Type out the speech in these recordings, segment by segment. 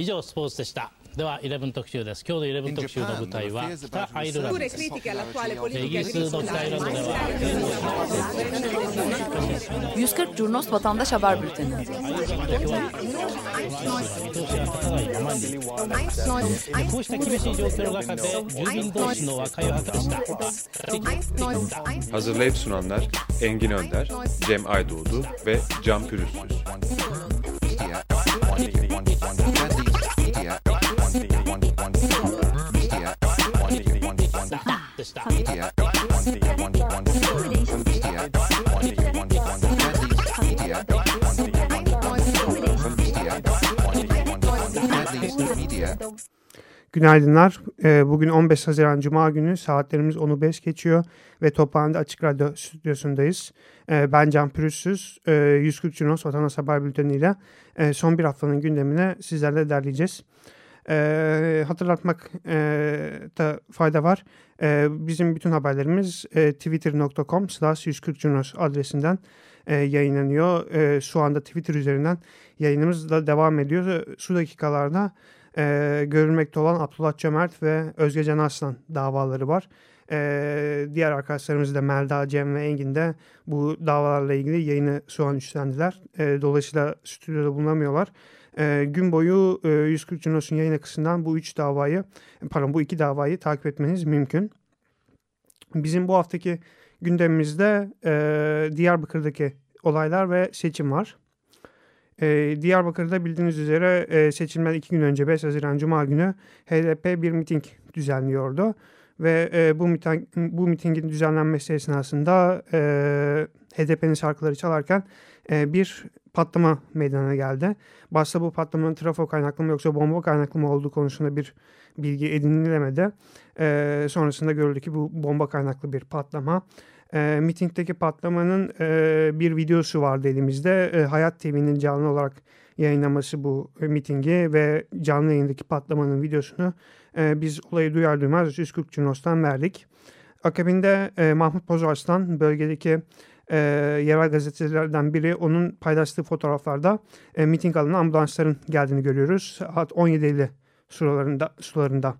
以上スポーツでしたでは11特集です今日の11特集の舞台は北アイルランド Pure です critiche all'attuale イ politica ギリスの北アイルランドでは 140 Curnos Vatandaş Haber Bülteni. こうした厳しい状況の中で住民同士の和解を図りました Hazırlayıp sunanlar Engin Önder, Cem Aydoğdu ve Can Pürüzsüz. Günaydınlar. Ee, Bugün 15 Haziran Cuma günü saatlerimiz 10'u 5 geçiyor ve Tophane'de Açık Radyo stüdyosundayız. Ee, Ben Can Pürüzsüz, Ee, 140 Cunos Vatandaş Haber Bülteni ile e, son bir haftanın gündemini sizlerle derleyeceğiz. Ee, Hatırlatmak e, da fayda var. Bizim bütün haberlerimiz e, twitter.com slash 140 Cunos adresinden e, yayınlanıyor. E, Şu anda Twitter üzerinden yayınımız da devam ediyor. Şu dakikalarda e, görülmekte olan Abdullah Cömert ve Özge Can Aslan davaları var. E, diğer arkadaşlarımız da Melda, Cem ve Engin de bu davalarla ilgili yayını şu an üstlendiler. E, dolayısıyla stüdyoda bulunamıyorlar. E, gün boyu e, 140 Cunos'un yayın akısından bu üç davayı, pardon bu iki davayı takip etmeniz mümkün. Bizim bu haftaki gündemimizde e, Diyarbakır'daki olaylar ve seçim var. Ee, Diyarbakır'da bildiğiniz üzere e, iki gün önce 5 Haziran Cuma günü HDP bir miting düzenliyordu. Ve e, bu, miting, bu mitingin düzenlenmesi esnasında e, HDP'nin şarkıları çalarken e, bir patlama meydana geldi. Başta bu patlamanın trafo kaynaklı mı yoksa bomba kaynaklı mı olduğu konusunda bir bilgi edinilemedi. Sonrasında görüldü ki bu bomba kaynaklı bir patlama. E, mitingdeki patlamanın e, bir videosu vardı elimizde. E, Hayat TV'nin canlı olarak yayınlaması bu e, mitingi ve canlı yayındaki patlamanın videosunu e, biz olayı duyar duymaz 140 Cunos'tan verdik. Akabinde e, Mahmut Bozarslan bölgedeki e, yerel gazetecilerden biri onun paylaştığı fotoğraflarda e, miting alanına ambulansların geldiğini görüyoruz. Saat 17.50 sularında, sularında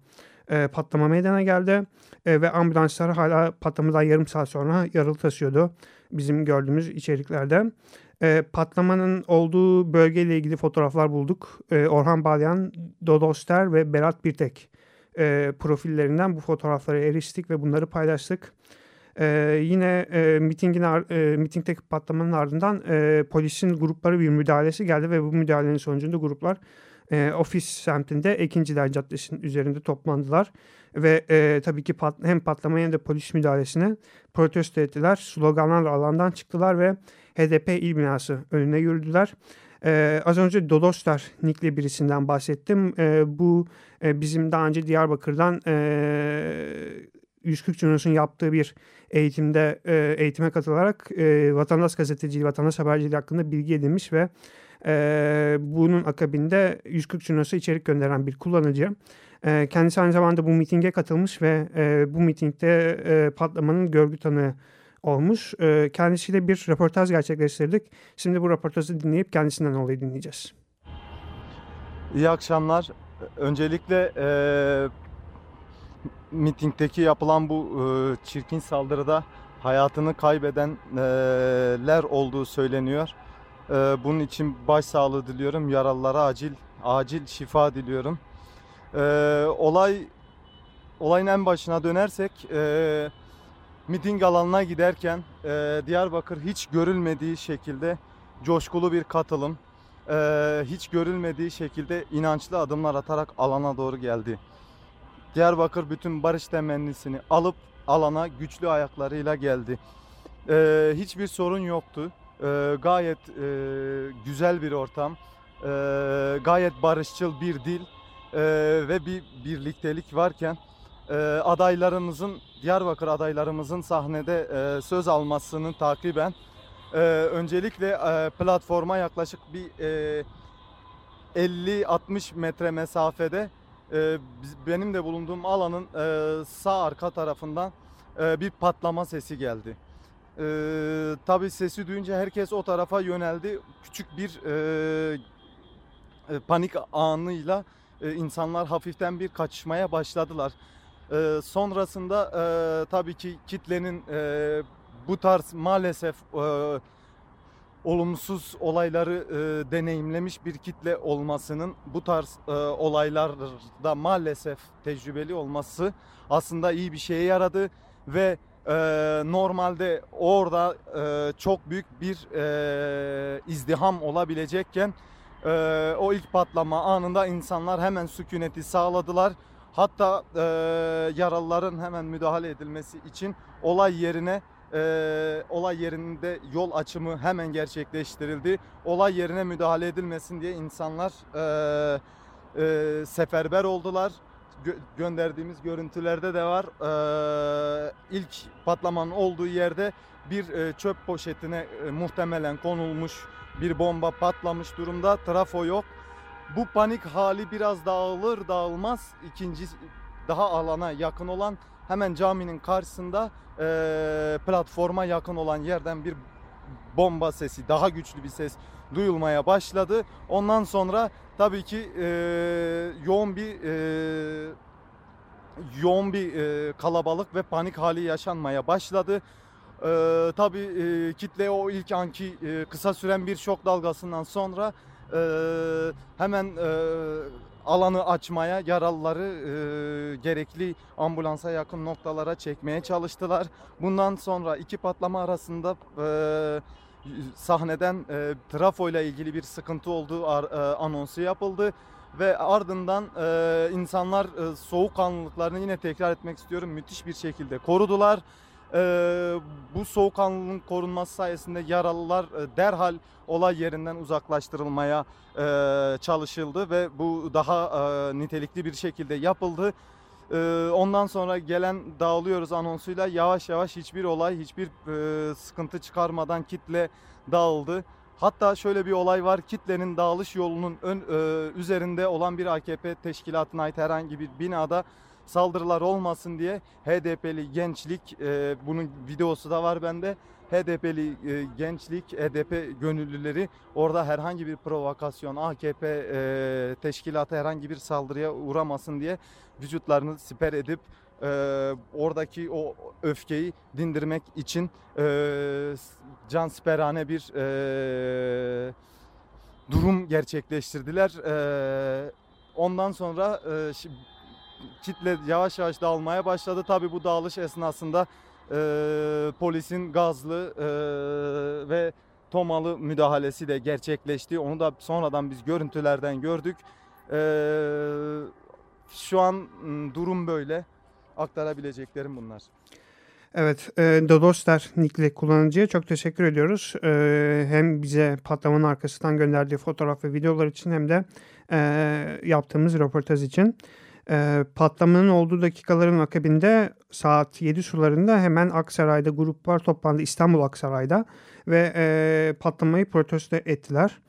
e, patlama meydana geldi. E, ve ambulanslar hala patlamadan yarım saat sonra yaralı taşıyordu bizim gördüğümüz içeriklerde. E, patlamanın olduğu bölgeyle ilgili fotoğraflar bulduk. E, Orhan Balyan, Dodoster ve Berat Birtek e, profillerinden bu fotoğraflara eriştik ve bunları paylaştık. E, yine e, mitingin e, mitingdeki patlamanın ardından e, polisin grupları bir müdahalesi geldi ve bu müdahalenin sonucunda gruplar e, ofis semtinde Ekinciler Caddesi'nin üzerinde toplandılar ve e, tabii ki pat, hem patlamaya hem de polis müdahalesine protesto ettiler. Sloganlarla alandan çıktılar ve HDP il binası önüne yürüdüler. E, az önce Dodostar nickli birisinden bahsettim. E, bu e, bizim daha önce Diyarbakır'dan e, 140 Cunos'un yaptığı bir eğitimde e, eğitime katılarak e, vatandaş gazeteciliği, vatandaş haberciliği hakkında bilgi edinmiş ve e, bunun akabinde 140 Cunos'a içerik gönderen bir kullanıcı. E, kendisi aynı zamanda bu mitinge katılmış ve e, bu mitingde e, patlamanın görgü tanığı olmuş. E, kendisiyle bir röportaj gerçekleştirdik. Şimdi bu röportajı dinleyip kendisinden olayı dinleyeceğiz. İyi akşamlar. Öncelikle e, mitingdeki yapılan bu e, çirkin saldırıda hayatını kaybedenler olduğu söyleniyor. E, bunun için başsağlığı diliyorum. Yaralılara acil acil şifa diliyorum. E, olay olayın en başına dönersek e, miting alanına giderken e, Diyarbakır hiç görülmediği şekilde coşkulu bir katılım, e, hiç görülmediği şekilde inançlı adımlar atarak alana doğru geldi. Diyarbakır bütün barış temennisini alıp alana güçlü ayaklarıyla geldi. E, hiçbir sorun yoktu. E, gayet e, güzel bir ortam, e, gayet barışçıl bir dil e, ve bir birliktelik varken e, adaylarımızın Diyarbakır adaylarımızın sahnede e, söz almasını takiben e, öncelikle e, platforma yaklaşık bir e, 50-60 metre mesafede e, benim de bulunduğum alanın e, sağ arka tarafından e, bir patlama sesi geldi. E, tabii sesi duyunca herkes o tarafa yöneldi. Küçük bir e, e, panik anıyla e, insanlar hafiften bir kaçışmaya başladılar. E, sonrasında e, tabii ki kitlenin e, bu tarz maalesef e, olumsuz olayları e, deneyimlemiş bir kitle olmasının bu tarz e, olaylarda maalesef tecrübeli olması aslında iyi bir şeye yaradı ve e, normalde orada e, çok büyük bir e, izdiham olabilecekken e, o ilk patlama anında insanlar hemen sükuneti sağladılar. Hatta e, yaralıların hemen müdahale edilmesi için olay yerine e, olay yerinde yol açımı hemen gerçekleştirildi. Olay yerine müdahale edilmesin diye insanlar e, e, seferber oldular. Gö gönderdiğimiz görüntülerde de var. E, ilk patlamanın olduğu yerde bir e, çöp poşetine e, muhtemelen konulmuş bir bomba patlamış durumda. Trafo yok. Bu panik hali biraz dağılır dağılmaz ikinci daha alana yakın olan hemen caminin karşısında e, platforma yakın olan yerden bir bomba sesi, daha güçlü bir ses duyulmaya başladı. Ondan sonra tabii ki e, yoğun bir e, yoğun bir e, kalabalık ve panik hali yaşanmaya başladı. E, tabii e, kitle o ilk anki e, kısa süren bir şok dalgasından sonra e, hemen e, alanı açmaya, yaralıları e, gerekli ambulansa yakın noktalara çekmeye çalıştılar. Bundan sonra iki patlama arasında e, sahneden e, trafo ile ilgili bir sıkıntı olduğu ar, e, anonsu yapıldı ve ardından e, insanlar e, soğukkanlılıklarını yine tekrar etmek istiyorum müthiş bir şekilde korudular. E, bu soğukkanlılığın korunması sayesinde yaralılar e, derhal olay yerinden uzaklaştırılmaya e, çalışıldı ve bu daha e, nitelikli bir şekilde yapıldı. E, ondan sonra gelen dağılıyoruz anonsuyla yavaş yavaş hiçbir olay, hiçbir e, sıkıntı çıkarmadan kitle dağıldı. Hatta şöyle bir olay var. Kitlenin dağılış yolunun ön, e, üzerinde olan bir AKP teşkilatına ait herhangi bir binada saldırılar olmasın diye HDP'li gençlik e, bunun videosu da var bende. HDP'li e, gençlik, HDP gönüllüleri orada herhangi bir provokasyon, AKP e, teşkilatı herhangi bir saldırıya uğramasın diye vücutlarını siper edip e, oradaki o öfkeyi dindirmek için e, cansiperane bir e, durum gerçekleştirdiler. E, ondan sonra e, kitle yavaş yavaş dağılmaya başladı. Tabi bu dağılış esnasında e, polisin gazlı e, ve tomalı müdahalesi de gerçekleşti. Onu da sonradan biz görüntülerden gördük. E, şu an durum böyle. Aktarabileceklerim bunlar. Evet, e, Dodoster nickli kullanıcıya çok teşekkür ediyoruz. E, hem bize patlamanın arkasından gönderdiği fotoğraf ve videolar için hem de e, yaptığımız röportaj için. E, patlamanın olduğu dakikaların akabinde saat 7 sularında hemen Aksaray'da gruplar toplandı İstanbul Aksaray'da ve e, patlamayı protesto ettiler.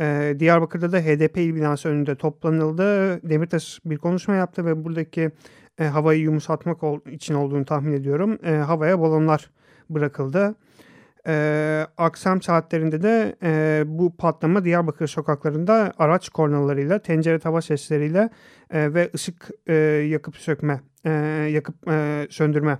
E, Diyarbakır'da da HDP il binası önünde toplanıldı. Demirtaş bir konuşma yaptı ve buradaki e, havayı yumuşatmak ol, için olduğunu tahmin ediyorum. E, havaya balonlar bırakıldı. E, akşam saatlerinde de e, bu patlama Diyarbakır sokaklarında araç kornalarıyla, tencere tava sesleriyle e, ve ışık e, yakıp sökme, e, yakıp e, söndürme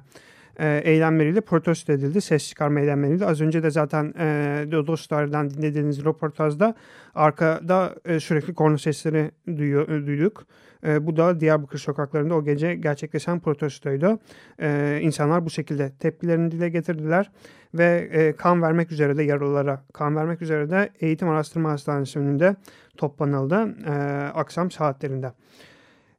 e, eylemleriyle protesto edildi. Ses çıkarma eylemleriyle. Az önce de zaten e, Dodoslar'dan dinlediğiniz röportajda arkada e, sürekli korna sesleri duyuyor, e, duyduk. E, bu da Diyarbakır sokaklarında o gece gerçekleşen protestoydu. E, insanlar bu şekilde tepkilerini dile getirdiler ve e, kan vermek üzere de yaralılara kan vermek üzere de Eğitim Araştırma Hastanesi önünde toplanıldı e, akşam saatlerinde.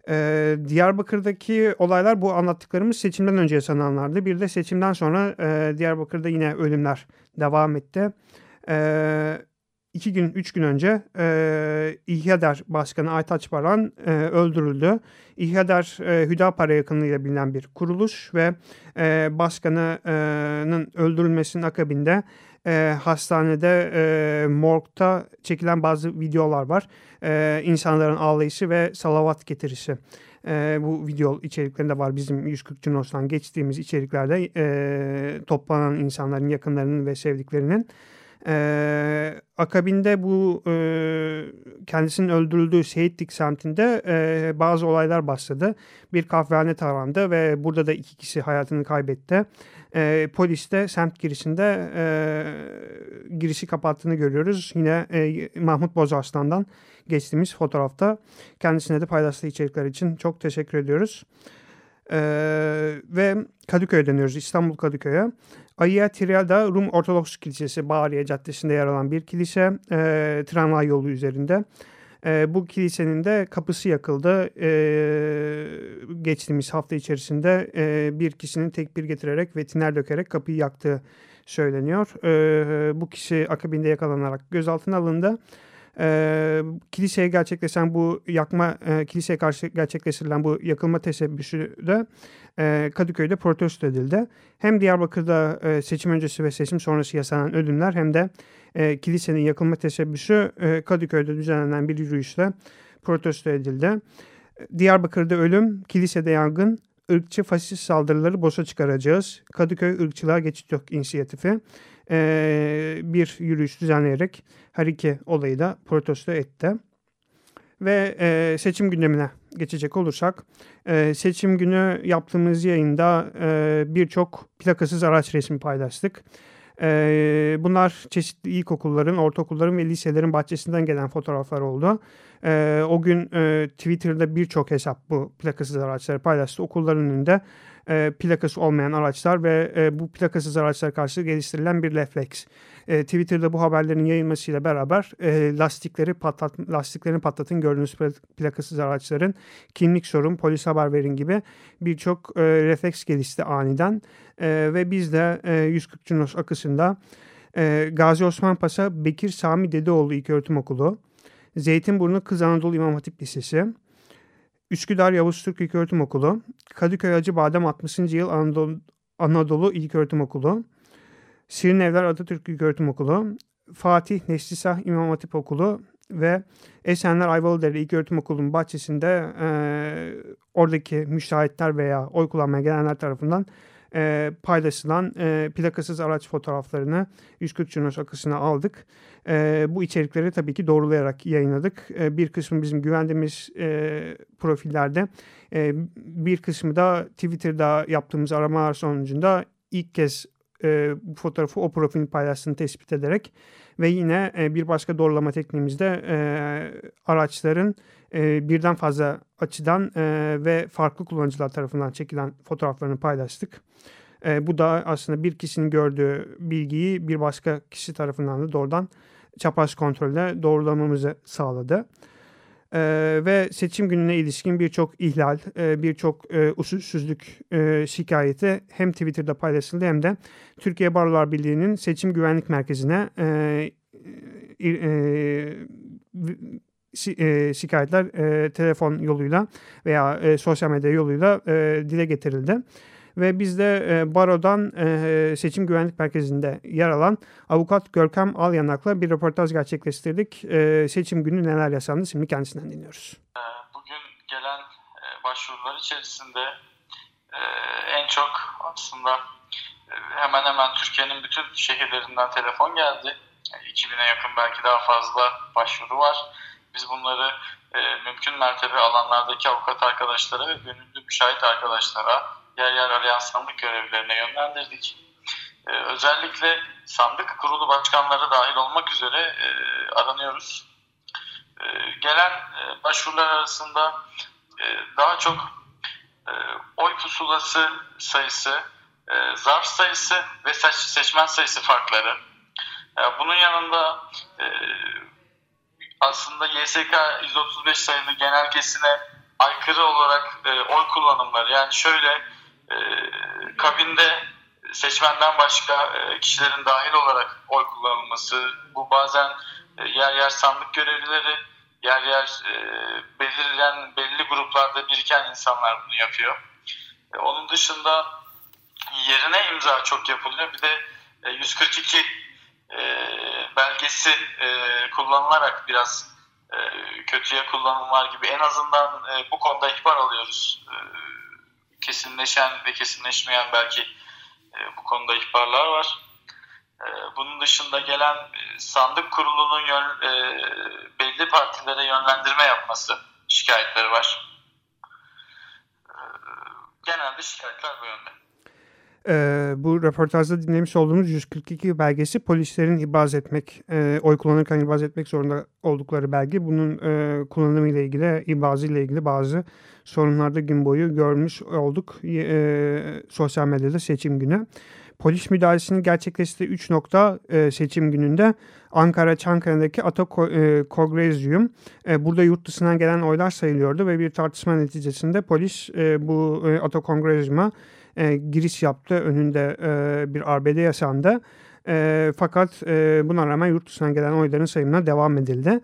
Ee, Diyarbakır'daki olaylar bu anlattıklarımız seçimden önce yaşananlardı. Bir de seçimden sonra e, Diyarbakır'da yine ölümler devam etti. E, iki gün, üç gün önce e, İHYADER Başkanı Aytaç Baran e, öldürüldü. İHYADER e, Hüdapara yakınlığıyla bilinen bir kuruluş ve e, başkanının öldürülmesinin akabinde e, hastanede e, morgda çekilen bazı videolar var. E, insanların ağlayışı ve salavat getirişi. E, bu video içeriklerinde var bizim 140 Cunos'tan geçtiğimiz içeriklerde e, toplanan insanların yakınlarının ve sevdiklerinin. E, akabinde bu e, kendisinin öldürüldüğü Seyitlik semtinde e, bazı olaylar başladı. Bir kahvehane tarandı ve burada da iki kişi hayatını kaybetti. E, polis de semt girişinde e, girişi kapattığını görüyoruz. Yine e, Mahmut Bozarslan'dan geçtiğimiz fotoğrafta kendisine de paylaştığı içerikler için çok teşekkür ediyoruz. E, ve Kadıköy'e dönüyoruz İstanbul Kadıköy'e. Ayia Triada Rum Ortodoks Kilisesi Bağriye Caddesi'nde yer alan bir kilise e, tramvay yolu üzerinde. E, bu kilisenin de kapısı yakıldı. E, geçtiğimiz hafta içerisinde e, bir kişinin tekbir getirerek ve tiner dökerek kapıyı yaktığı söyleniyor. E, bu kişi akabinde yakalanarak gözaltına alındı. E, kiliseye gerçekleşen bu yakma, e, kiliseye karşı gerçekleştirilen bu yakılma teşebbüsü de e, Kadıköy'de protesto edildi. Hem Diyarbakır'da e, seçim öncesi ve seçim sonrası yaşanan ölümler hem de e, kilisenin yakılma teşebbüsü e, Kadıköy'de düzenlenen bir yürüyüşle protesto edildi. Diyarbakır'da ölüm, kilisede yangın, ırkçı faşist saldırıları boşa çıkaracağız. Kadıköy Irkçılığa Geçit Yok inisiyatifi e, bir yürüyüş düzenleyerek her iki olayı da protesto etti. Ve e, seçim gündemine geçecek olursak, e, seçim günü yaptığımız yayında e, birçok plakasız araç resmi paylaştık. E, bunlar çeşitli ilkokulların, ortaokulların ve liselerin bahçesinden gelen fotoğraflar oldu. E, o gün e, Twitter'da birçok hesap bu plakasız araçları paylaştı. Okulların önünde e, plakası olmayan araçlar ve e, bu plakasız araçlar karşı geliştirilen bir refleks. E, Twitter'da bu haberlerin yayılmasıyla beraber e, lastikleri patlat, lastiklerini patlatın gördüğünüz plakasız araçların kimlik sorun, polis haber verin gibi birçok e, refleks gelişti aniden e, ve biz de e, 140 Cunos akısında e, Gazi Osman Paşa Bekir Sami Dedeoğlu İlköğretim Okulu, Zeytinburnu Kız Anadolu İmam Hatip Lisesi, Üsküdar Yavuz Türk İlköğretim Okulu, Kadıköy Acıbadem 60. Yıl Anadolu, Anadolu İlköğretim Okulu, Şirinevler Atatürk İlköğretim Okulu, Fatih Neşlisah İmam Hatip Okulu ve Esenler Ayvalıdere İlköğretim Okulu'nun bahçesinde e, oradaki müşahitler veya oy kullanmaya gelenler tarafından e, paylaşılan e, plakasız araç fotoğraflarını 140 Cunos akısına aldık. E, bu içerikleri tabii ki doğrulayarak yayınladık. E, bir kısmı bizim güvendiğimiz e, profillerde, e, bir kısmı da Twitter'da yaptığımız aramalar sonucunda ilk kez e, bu fotoğrafı o profilin paylaştığını tespit ederek ve yine e, bir başka doğrulama tekniğimizde e, araçların e, birden fazla açıdan e, ve farklı kullanıcılar tarafından çekilen fotoğraflarını paylaştık. E, bu da aslında bir kişinin gördüğü bilgiyi bir başka kişi tarafından da doğrudan çapraz kontrolle doğrulamamızı sağladı. Ve seçim gününe ilişkin birçok ihlal, birçok e, usulsüzlük şikayeti hem Twitter'da paylaşıldı hem de Türkiye Barolar Birliği'nin seçim güvenlik merkezine şikayetler e, telefon yoluyla veya e, sosyal medya yoluyla e, dile getirildi ve biz de e, Baro'dan e, Seçim Güvenlik Merkezi'nde yer alan avukat Görkem Alyanak'la bir röportaj gerçekleştirdik. E, seçim günü neler yaşandı şimdi kendisinden dinliyoruz. E, bugün gelen e, başvurular içerisinde e, en çok aslında hemen hemen Türkiye'nin bütün şehirlerinden telefon geldi. 2000'e yakın belki daha fazla başvuru var. Biz bunları e, mümkün mertebe alanlardaki avukat arkadaşlara ve gönüllü müşahit arkadaşlara yer yer arayan sandık görevlilerine yönlendirdik. Ee, özellikle sandık kurulu başkanları dahil olmak üzere e, aranıyoruz. E, gelen e, başvurular arasında e, daha çok e, oy pusulası sayısı, e, zarf sayısı ve seç, seçmen sayısı farkları. E, bunun yanında e, aslında YSK 135 sayılı genelgesine aykırı olarak e, oy kullanımları yani şöyle e, kabinde seçmenden başka e, kişilerin dahil olarak oy kullanılması, bu bazen e, yer yer sandık görevlileri, yer yer e, belirlen belli gruplarda biriken insanlar bunu yapıyor. E, onun dışında yerine imza çok yapılıyor. Bir de e, 142 e, belgesi e, kullanılarak biraz e, kötüye kullanım var gibi en azından e, bu konuda ihbar alıyoruz. E, kesinleşen ve kesinleşmeyen belki e, bu konuda ihbarlar var. E, bunun dışında gelen e, sandık kurulunun yön, e, belli partilere yönlendirme yapması şikayetleri var. E, genelde şikayetler bu yönde. Ee, bu röportajda dinlemiş olduğumuz 142 belgesi polislerin ibaz etmek, e, oy kullanırken ibaz etmek zorunda oldukları belge. Bunun e, kullanımı ile ilgili, ibazı ile ilgili bazı sorunlarda gün boyu görmüş olduk e, sosyal medyada seçim günü. Polis müdahalesini gerçekleştirdiği 3 nokta e, seçim gününde Ankara Çankaya'daki Atokogrezyum. E, burada yurt dışından gelen oylar sayılıyordu ve bir tartışma neticesinde polis e, bu e, Atokogrezyum'a e, giriş yaptı. Önünde e, bir arbede yaşandı. E, fakat e, buna rağmen yurt dışından gelen oyların sayımına devam edildi.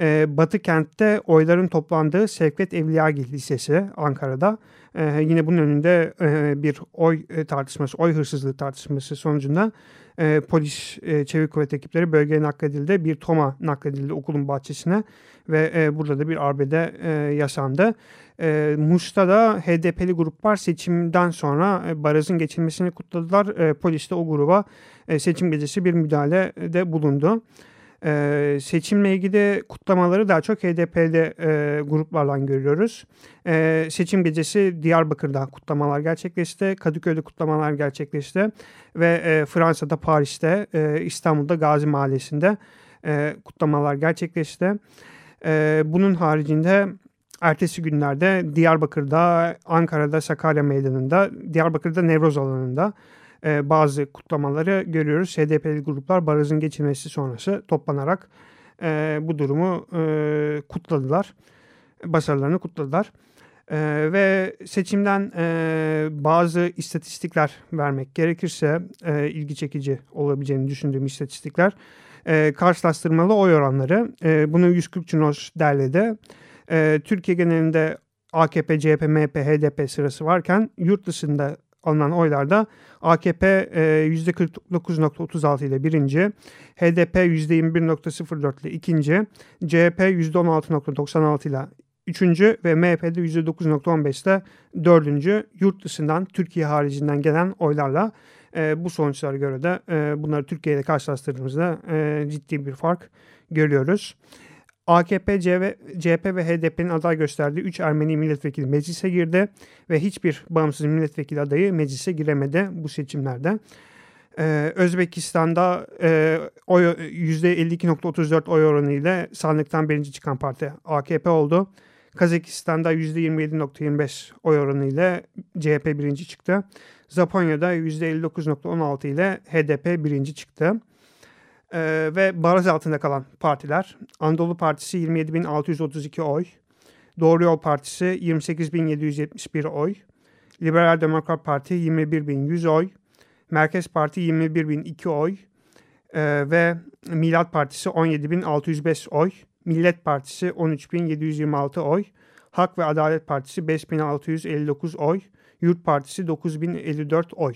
E, Batı kentte oyların toplandığı Sevket Evliyagil Lisesi Ankara'da. E, yine bunun önünde e, bir oy e, tartışması, oy hırsızlığı tartışması sonucunda e, polis e, çevik kuvvet ekipleri bölgeye nakledildi. Bir toma nakledildi okulun bahçesine ve e, burada da bir arbede e, yaşandı. E, Muş'ta da HDP'li gruplar seçimden sonra e, barajın geçilmesini kutladılar. E, polis de o gruba e, seçim gecesi bir müdahalede bulundu. Ee, seçimle ilgili kutlamaları daha çok HDP'de e, gruplarla görüyoruz. Ee, seçim gecesi Diyarbakır'da kutlamalar gerçekleşti, Kadıköy'de kutlamalar gerçekleşti ve e, Fransa'da, Paris'te, e, İstanbul'da Gazi Mahallesi'nde e, kutlamalar gerçekleşti. E, bunun haricinde ertesi günlerde Diyarbakır'da, Ankara'da Sakarya Meydanı'nda, Diyarbakır'da Nevroz alanında e, bazı kutlamaları görüyoruz. HDP'li gruplar barajın geçilmesi sonrası toplanarak e, bu durumu e, kutladılar. Başarılarını kutladılar. E, ve seçimden e, bazı istatistikler vermek gerekirse e, ilgi çekici olabileceğini düşündüğüm istatistikler. E, karşılaştırmalı oy oranları. E, bunu 140 Cunos derledi. E, Türkiye genelinde AKP, CHP, MHP, HDP sırası varken yurt dışında alınan oylarda AKP e, %49.36 ile birinci, HDP %21.04 ile ikinci, CHP %16.96 ile üçüncü ve MHP'de %9.15 ile dördüncü yurt dışından Türkiye haricinden gelen oylarla e, bu sonuçlara göre de e, bunları Türkiye karşılaştırdığımızda e, ciddi bir fark görüyoruz. AKP, CHP ve HDP'nin aday gösterdiği 3 Ermeni milletvekili meclise girdi ve hiçbir bağımsız milletvekili adayı meclise giremedi bu seçimlerde. Ee, Özbekistan'da e, oy, %52.34 oy oranı ile sandıktan birinci çıkan parti AKP oldu. Kazakistan'da %27.25 oy oranı ile CHP birinci çıktı. Japonya'da %59.16 ile HDP birinci çıktı e, ve baraj altında kalan partiler. Anadolu Partisi 27.632 oy. Doğru Yol Partisi 28.771 oy. Liberal Demokrat Parti 21.100 oy. Merkez Parti 21.002 oy. E, ve Milat Partisi 17.605 oy. Millet Partisi 13.726 oy. Hak ve Adalet Partisi 5.659 oy. Yurt Partisi 9054 oy.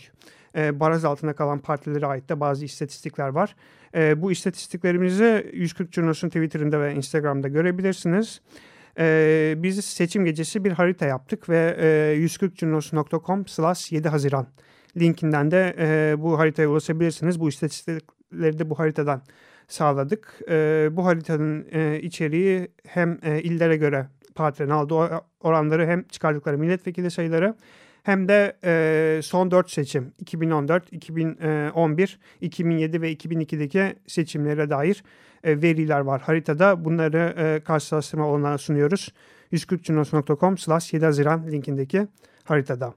E, baraj altında kalan partilere ait de bazı istatistikler var. E, bu istatistiklerimizi 140 Curnos'un Twitter'ında ve Instagram'da görebilirsiniz. E, biz seçim gecesi bir harita yaptık ve e, 140curnos.com slash 7 Haziran linkinden de e, bu haritaya ulaşabilirsiniz. Bu istatistikleri de bu haritadan sağladık. E, bu haritanın e, içeriği hem e, illere göre partilerin aldığı oranları hem çıkardıkları milletvekili sayıları hem de e, son 4 seçim 2014, 2011, 2007 ve 2002'deki seçimlere dair e, veriler var haritada. Bunları e, karşılaştırma olanlara sunuyoruz. 140cunos.com slash 7 Haziran linkindeki haritada.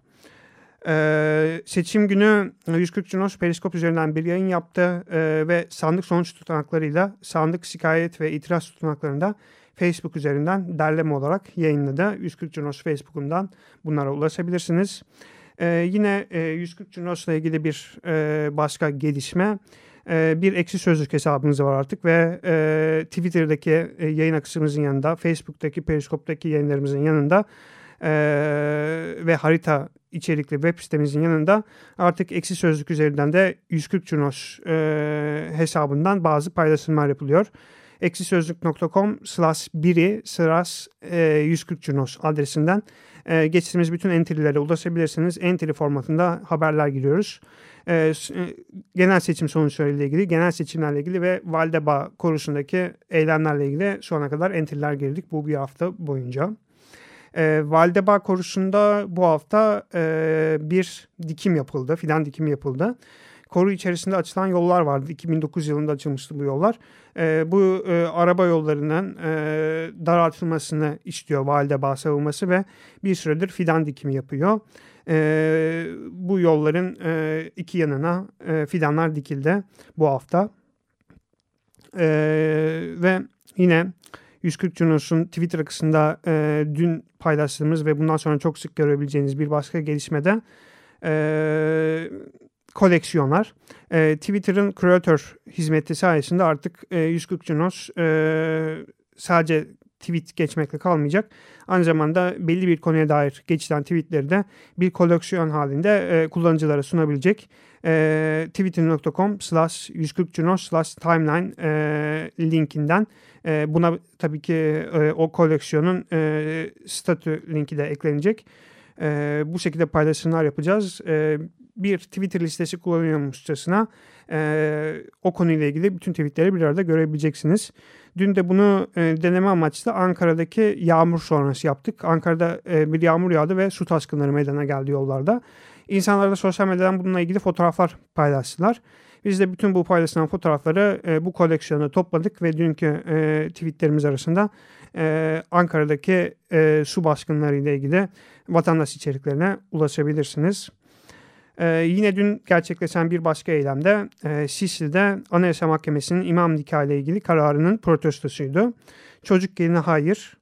Ee, seçim günü 140 Cunos Periskop üzerinden bir yayın yaptı e, ve sandık sonuç tutanaklarıyla sandık şikayet ve itiraz tutanaklarında Facebook üzerinden derleme olarak yayınladı. 140 Cunos Facebook'undan bunlara ulaşabilirsiniz. Ee, yine e, 140 Cunos'la ilgili bir e, başka gelişme. E, bir eksi sözlük hesabımız var artık ve e, Twitter'daki e, yayın akışımızın yanında, Facebook'taki, Periskop'taki yayınlarımızın yanında e, ve harita içerikli web sitemizin yanında artık eksi sözlük üzerinden de 140 Cunos e, hesabından bazı paylaşımlar yapılıyor. eksisözlük.com slash biri slash 140 Junos adresinden e, geçtiğimiz bütün entry'lere ulaşabilirsiniz. Entry formatında haberler giriyoruz. E, e, genel seçim sonuçlarıyla ilgili, genel seçimlerle ilgili ve Valdeba korusundaki eylemlerle ilgili şu ana kadar entry'ler girdik bu bir hafta boyunca. E, Valdeba korusunda bu hafta e, bir dikim yapıldı, fidan dikimi yapıldı koru içerisinde açılan yollar vardı. 2009 yılında açılmıştı bu yollar. E, bu e, araba yollarının e, daraltılmasını istiyor Validebağ savunması ve bir süredir fidan dikimi yapıyor. E, bu yolların e, iki yanına e, fidanlar dikildi bu hafta. E, ve yine 140 Junos'un Twitter akısında e, dün paylaştığımız ve bundan sonra çok sık görebileceğiniz bir başka gelişmede e, koleksiyonlar. E, Twitter'ın creator hizmeti sayesinde artık e, 140 Junos e, sadece tweet geçmekle kalmayacak. Aynı zamanda belli bir konuya dair geçilen tweetleri de bir koleksiyon halinde e, kullanıcılara sunabilecek. E, twitter.com slash 140 Junos slash timeline e, linkinden e, buna tabii ki e, o koleksiyonun e, statü linki de eklenecek. E, bu şekilde paylaşımlar yapacağız. E, bir Twitter listesi kullanıyormuşçasına e, o konuyla ilgili bütün tweetleri bir arada görebileceksiniz. Dün de bunu e, deneme amaçlı Ankara'daki yağmur sonrası yaptık. Ankara'da e, bir yağmur yağdı ve su taskınları meydana geldi yollarda. İnsanlar da sosyal medyadan bununla ilgili fotoğraflar paylaştılar. Biz de bütün bu paylaşılan fotoğrafları e, bu koleksiyona topladık ve dünkü e, tweetlerimiz arasında e, Ankara'daki e, su baskınları ile ilgili vatandaş içeriklerine ulaşabilirsiniz. Ee, yine dün gerçekleşen bir başka eylemde e, Sisi'de Anayasa Mahkemesi'nin imam nikahı ile ilgili kararının protestosuydu. Çocuk geline hayır,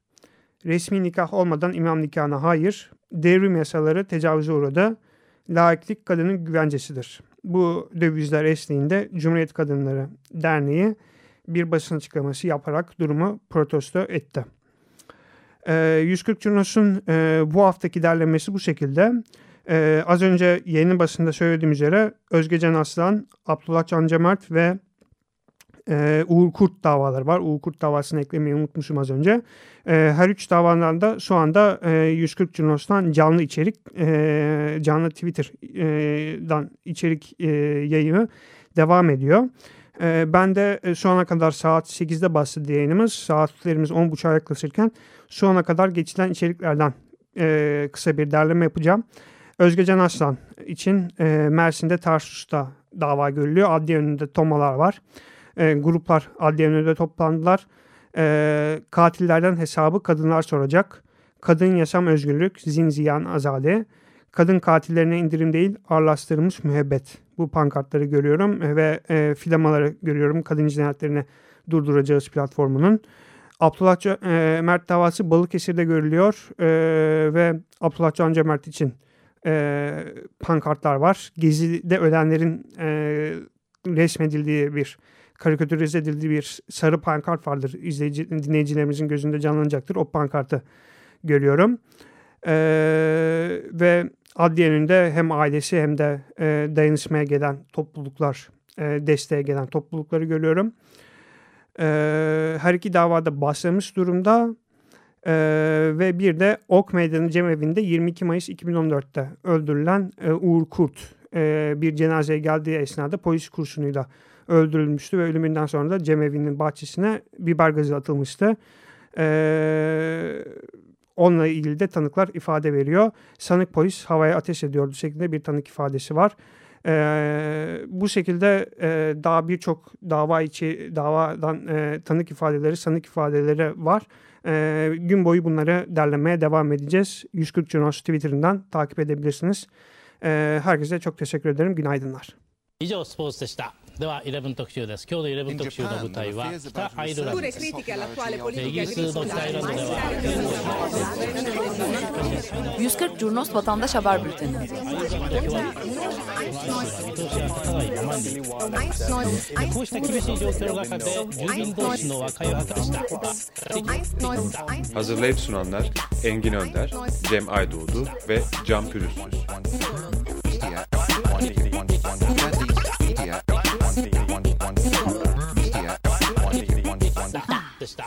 resmi nikah olmadan imam nikahına hayır, devrim yasaları tecavüze uğradı, laiklik kadının güvencesidir. Bu dövizler eşliğinde Cumhuriyet Kadınları Derneği bir basın açıklaması yaparak durumu protesto etti. E, 140 Cunos'un e, bu haftaki derlemesi bu şekilde. Ee, az önce yayının basında söylediğim üzere Özgecan Aslan, Abdullah Can Cömert ve e, Uğur Kurt davaları var. Uğur Kurt davasını eklemeyi unutmuşum az önce. E, her üç davadan da şu anda e, 140 Cunos'tan canlı içerik, e, canlı Twitter'dan içerik e, yayını devam ediyor. E, ben de e, şu ana kadar saat 8'de başladı yayınımız. Saatlerimiz 10.30'a yaklaşırken şu ana kadar geçilen içeriklerden e, kısa bir derleme yapacağım. Özgecan Aslan için e, Mersin'de Tarsus'ta dava görülüyor. Adliye önünde tomalar var. E, gruplar adliye önünde toplandılar. E, katillerden hesabı kadınlar soracak. Kadın yaşam özgürlük, zinziyan azade. Kadın katillerine indirim değil, ağırlaştırılmış müebbet. Bu pankartları görüyorum ve e, filamaları görüyorum. Kadın cinayetlerini durduracağız platformunun. Abdullah e, Mert davası Balıkesir'de görülüyor e, ve Abdullah Can Cömert için e, pankartlar var. Gezi'de ölenlerin e, resmedildiği bir karikatürize edildiği bir sarı pankart vardır. İzleyici, dinleyicilerimizin gözünde canlanacaktır. O pankartı görüyorum. E, ve adliye önünde hem ailesi hem de e, dayanışmaya gelen topluluklar, e, desteğe gelen toplulukları görüyorum. E, her iki davada başlamış durumda. Ee, ve bir de Ok Meydanı Cemevi'nde 22 Mayıs 2014'te öldürülen e, Uğur Kurt e, bir cenazeye geldiği esnada polis kurşunuyla öldürülmüştü ve ölümünden sonra da cemevi'nin bahçesine biber gazı atılmıştı. Ee, onunla ilgili de tanıklar ifade veriyor. Sanık polis havaya ateş ediyordu şeklinde bir tanık ifadesi var. Ee, bu şekilde e, daha birçok dava içi davadan e, tanık ifadeleri, sanık ifadeleri var. E, gün boyu bunları derlemeye devam edeceğiz. 140 Junos Twitter'ından takip edebilirsiniz. E, herkese çok teşekkür ederim. Günaydınlar. 以上スポーツでした。 では11特集です今日の11特集の舞台は北アイルランドですイギリスの北アイランドでは140 Curnos Vatandaş Haber Bülteni Hazırlayıp sunanlar Engin Önder, Cem Aydoğdu ve Can Pürüzsüz.